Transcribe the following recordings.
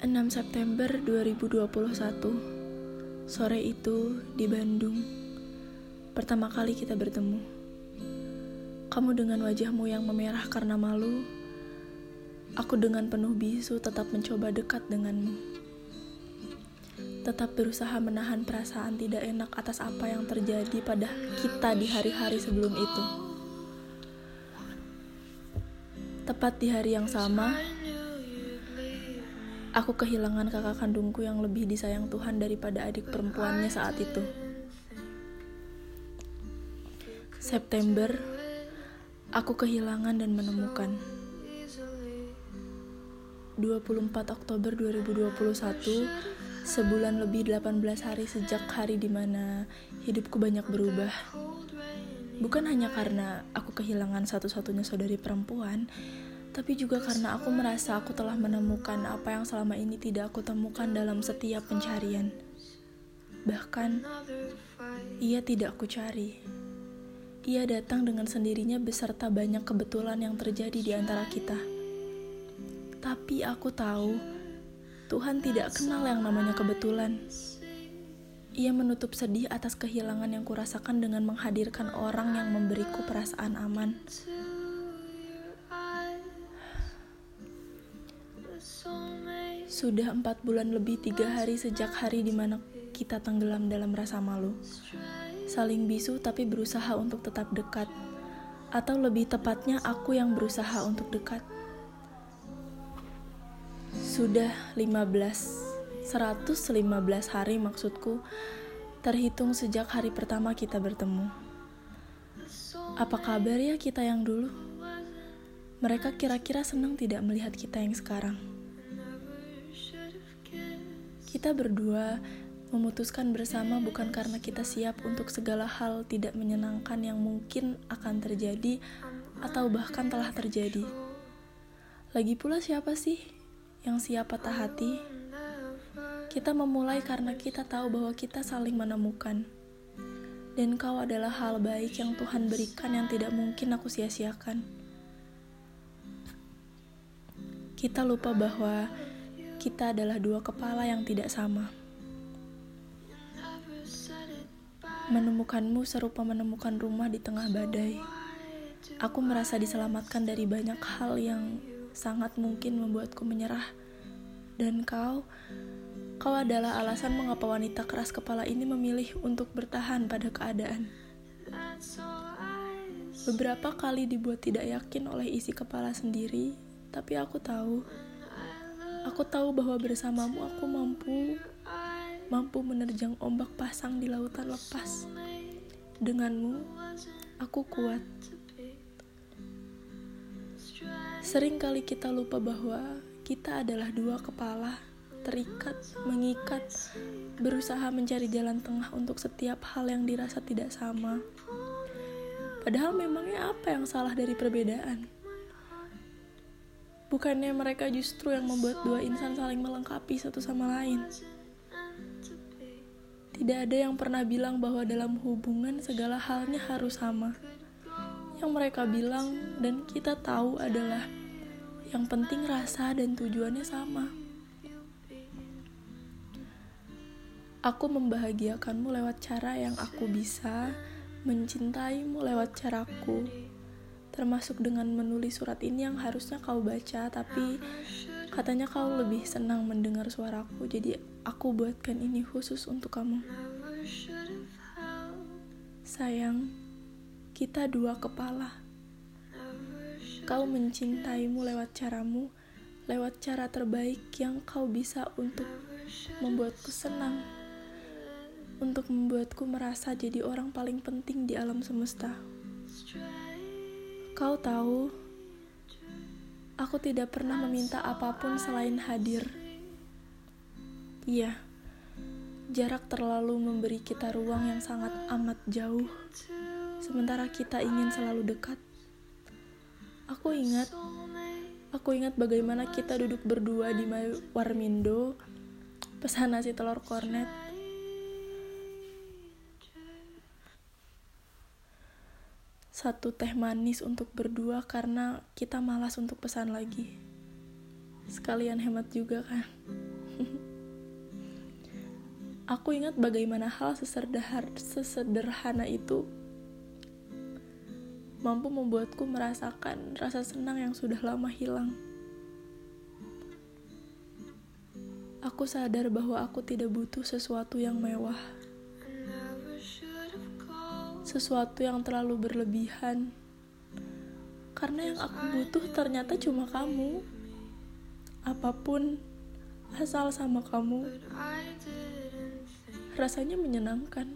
6 September 2021 Sore itu di Bandung. Pertama kali kita bertemu. Kamu dengan wajahmu yang memerah karena malu Aku dengan penuh bisu tetap mencoba dekat denganmu. Tetap berusaha menahan perasaan tidak enak atas apa yang terjadi pada kita di hari-hari sebelum itu. Tepat di hari yang sama, Aku kehilangan kakak kandungku yang lebih disayang Tuhan daripada adik perempuannya saat itu. September, aku kehilangan dan menemukan. 24 Oktober 2021, sebulan lebih 18 hari sejak hari di mana hidupku banyak berubah. Bukan hanya karena aku kehilangan satu-satunya saudari perempuan, tapi juga karena aku merasa aku telah menemukan apa yang selama ini tidak aku temukan dalam setiap pencarian. Bahkan, ia tidak aku cari. Ia datang dengan sendirinya beserta banyak kebetulan yang terjadi di antara kita. Tapi aku tahu, Tuhan tidak kenal yang namanya kebetulan. Ia menutup sedih atas kehilangan yang kurasakan dengan menghadirkan orang yang memberiku perasaan aman. Sudah empat bulan lebih tiga hari sejak hari di mana kita tenggelam dalam rasa malu. Saling bisu tapi berusaha untuk tetap dekat. Atau lebih tepatnya aku yang berusaha untuk dekat. Sudah 15, 115 hari maksudku, terhitung sejak hari pertama kita bertemu. Apa kabar ya kita yang dulu? Mereka kira-kira senang tidak melihat kita yang sekarang. Kita berdua memutuskan bersama bukan karena kita siap untuk segala hal tidak menyenangkan yang mungkin akan terjadi atau bahkan telah terjadi. Lagi pula siapa sih yang siap patah hati? Kita memulai karena kita tahu bahwa kita saling menemukan. Dan kau adalah hal baik yang Tuhan berikan yang tidak mungkin aku sia-siakan. Kita lupa bahwa kita adalah dua kepala yang tidak sama. Menemukanmu serupa menemukan rumah di tengah badai. Aku merasa diselamatkan dari banyak hal yang sangat mungkin membuatku menyerah. Dan kau, kau adalah alasan mengapa wanita keras kepala ini memilih untuk bertahan pada keadaan. Beberapa kali dibuat tidak yakin oleh isi kepala sendiri, tapi aku tahu Aku tahu bahwa bersamamu aku mampu mampu menerjang ombak pasang di lautan lepas. Denganmu, aku kuat. Sering kali kita lupa bahwa kita adalah dua kepala, terikat, mengikat, berusaha mencari jalan tengah untuk setiap hal yang dirasa tidak sama. Padahal memangnya apa yang salah dari perbedaan? Bukannya mereka justru yang membuat dua insan saling melengkapi satu sama lain. Tidak ada yang pernah bilang bahwa dalam hubungan segala halnya harus sama. Yang mereka bilang dan kita tahu adalah yang penting rasa dan tujuannya sama. Aku membahagiakanmu lewat cara yang aku bisa, mencintaimu lewat caraku, termasuk dengan menulis surat ini yang harusnya kau baca tapi katanya kau lebih senang mendengar suaraku. Jadi aku buatkan ini khusus untuk kamu. Sayang kita dua kepala. Kau mencintaimu lewat caramu lewat cara terbaik yang kau bisa untuk membuatku senang untuk membuatku merasa jadi orang paling penting di alam semesta. Kau tahu, aku tidak pernah meminta apa pun selain hadir. Iya, jarak terlalu memberi kita ruang yang sangat amat jauh, sementara kita ingin selalu dekat. Aku ingat, aku ingat bagaimana kita duduk berdua di Warmindo, pesan nasi telur kornet, satu teh manis untuk berdua karena kita malas untuk pesan lagi. sekalian hemat juga kan. Aku ingat bagaimana hal sesederhana itu mampu membuatku merasakan rasa senang yang sudah lama hilang. Aku sadar bahwa aku tidak butuh sesuatu yang mewah, sesuatu yang terlalu berlebihan, karena yang aku butuh ternyata cuma kamu. Apa pun, asal sama kamu, rasanya menyenangkan.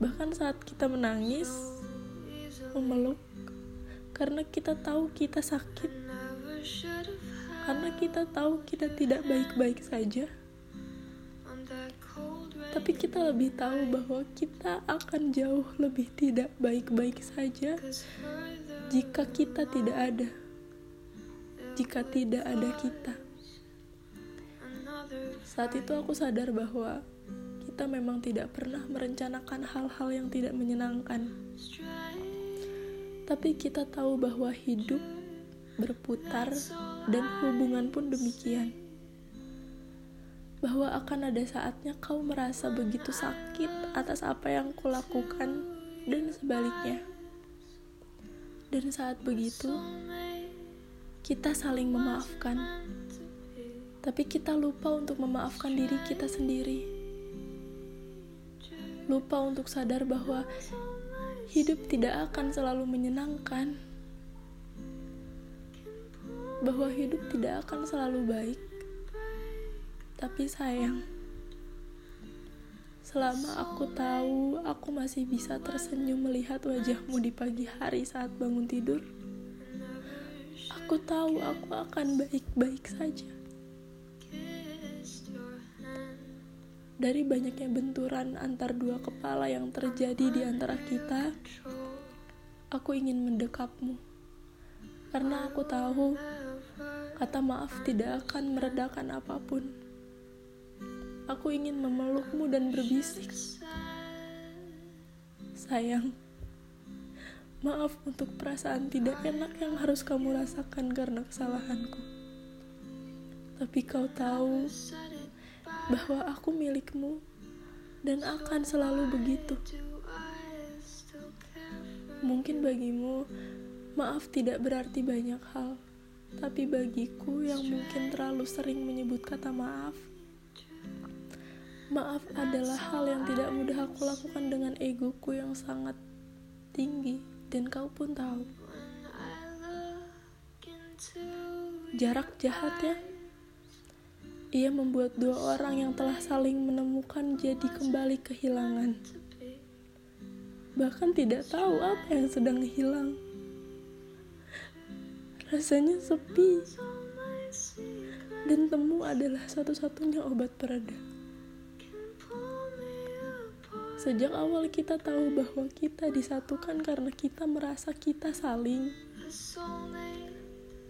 Bahkan saat kita menangis, memeluk, karena kita tahu kita sakit, karena kita tahu kita tidak baik-baik saja. Tapi kita lebih tahu bahwa kita akan jauh lebih tidak baik-baik saja jika kita tidak ada. Jika tidak ada kita. Saat itu aku sadar bahwa kita memang tidak pernah merencanakan hal-hal yang tidak menyenangkan. Tapi kita tahu bahwa hidup berputar dan hubungan pun demikian. Bahwa akan ada saatnya kau merasa begitu sakit atas apa yang kulakukan dan sebaliknya. Dan saat begitu, kita saling memaafkan. Tapi kita lupa untuk memaafkan diri kita sendiri lupa untuk sadar bahwa hidup tidak akan selalu menyenangkan, bahwa hidup tidak akan selalu baik. Tapi sayang, selama aku tahu aku masih bisa tersenyum melihat wajahmu di pagi hari saat bangun tidur, aku tahu aku akan baik-baik saja. Dari banyaknya benturan antar dua kepala yang terjadi di antara kita, aku ingin mendekapmu. Karena aku tahu kata maaf tidak akan meredakan apa pun. Aku ingin memelukmu dan berbisik. Sayang, maaf untuk perasaan tidak enak yang harus kamu rasakan karena kesalahanku. Tapi kau tahu, bahwa aku milikmu dan akan selalu begitu. Mungkin bagimu, maaf tidak berarti banyak hal, tapi bagiku yang mungkin terlalu sering menyebut kata maaf, maaf adalah hal yang tidak mudah aku lakukan dengan egoku yang sangat tinggi, dan kau pun tahu. Jarak jahat ya. Ia membuat dua orang yang telah saling menemukan jadi kembali kehilangan. Bahkan tidak tahu apa yang sedang hilang. Rasanya sepi. Dan temu adalah satu-satunya obat pereda. Sejak awal kita tahu bahwa kita disatukan karena kita merasa kita saling.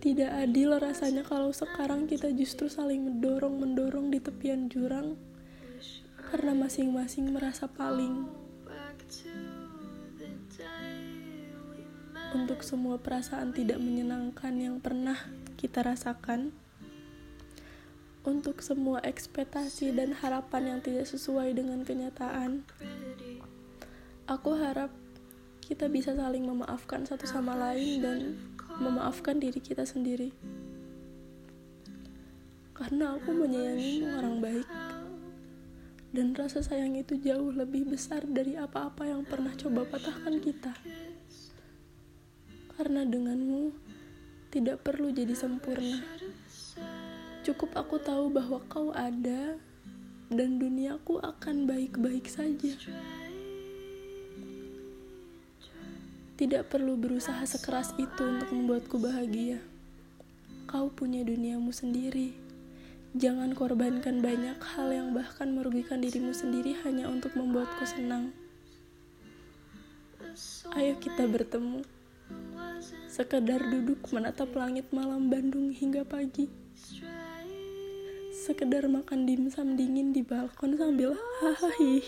Tidak adil rasanya kalau sekarang kita justru saling mendorong-mendorong di tepian jurang karena masing-masing merasa paling. Untuk semua perasaan tidak menyenangkan yang pernah kita rasakan, untuk semua ekspektasi dan harapan yang tidak sesuai dengan kenyataan, aku harap kita bisa saling memaafkan satu sama lain dan memaafkan diri kita sendiri. Karena aku menyayangi orang baik. Dan rasa sayang itu jauh lebih besar dari apa-apa yang pernah coba patahkan kita. Karena denganmu tidak perlu jadi sempurna. Cukup aku tahu bahwa kau ada dan duniaku akan baik-baik saja. Tidak perlu berusaha sekeras itu untuk membuatku bahagia. Kau punya duniamu sendiri. Jangan korbankan banyak hal yang bahkan merugikan dirimu sendiri hanya untuk membuatku senang. Ayo kita bertemu. Sekedar duduk menatap langit malam Bandung hingga pagi. Sekedar makan dimsum dingin di balkon sambil hahaha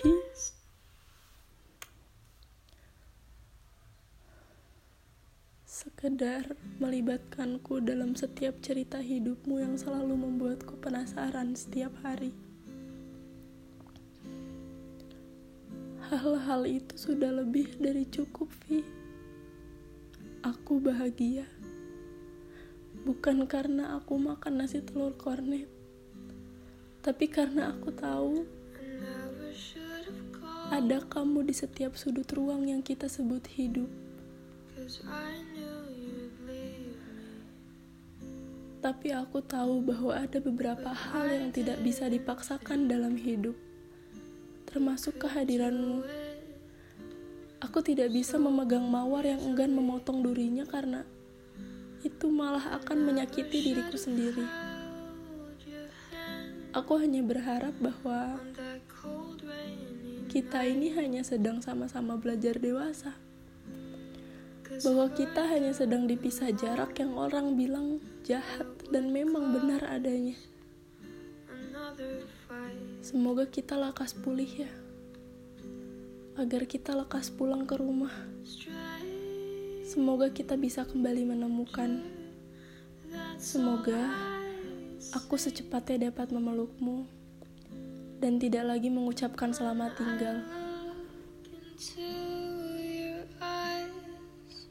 sekedar melibatkanku dalam setiap cerita hidupmu yang selalu membuatku penasaran setiap hari. Hal-hal itu sudah lebih dari cukup, Vi. Aku bahagia. Bukan karena aku makan nasi telur kornet, tapi karena aku tahu ada kamu di setiap sudut ruang yang kita sebut hidup. Tapi aku tahu bahwa ada beberapa hal yang tidak bisa dipaksakan dalam hidup, termasuk kehadiranmu. Aku tidak bisa memegang mawar yang enggan memotong durinya karena itu malah akan menyakiti diriku sendiri. Aku hanya berharap bahwa kita ini hanya sedang sama-sama belajar dewasa bahwa kita hanya sedang dipisah jarak yang orang bilang jahat dan memang benar adanya. Semoga kita lekas pulih ya, agar kita lekas pulang ke rumah. Semoga kita bisa kembali menemukan. Semoga aku secepatnya dapat memelukmu dan tidak lagi mengucapkan selamat tinggal.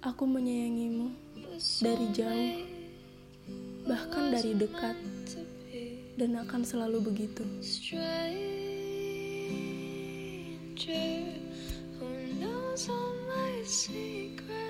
Aku menyayangimu dari jauh, bahkan dari dekat, dan akan selalu begitu. Who knows all my secrets.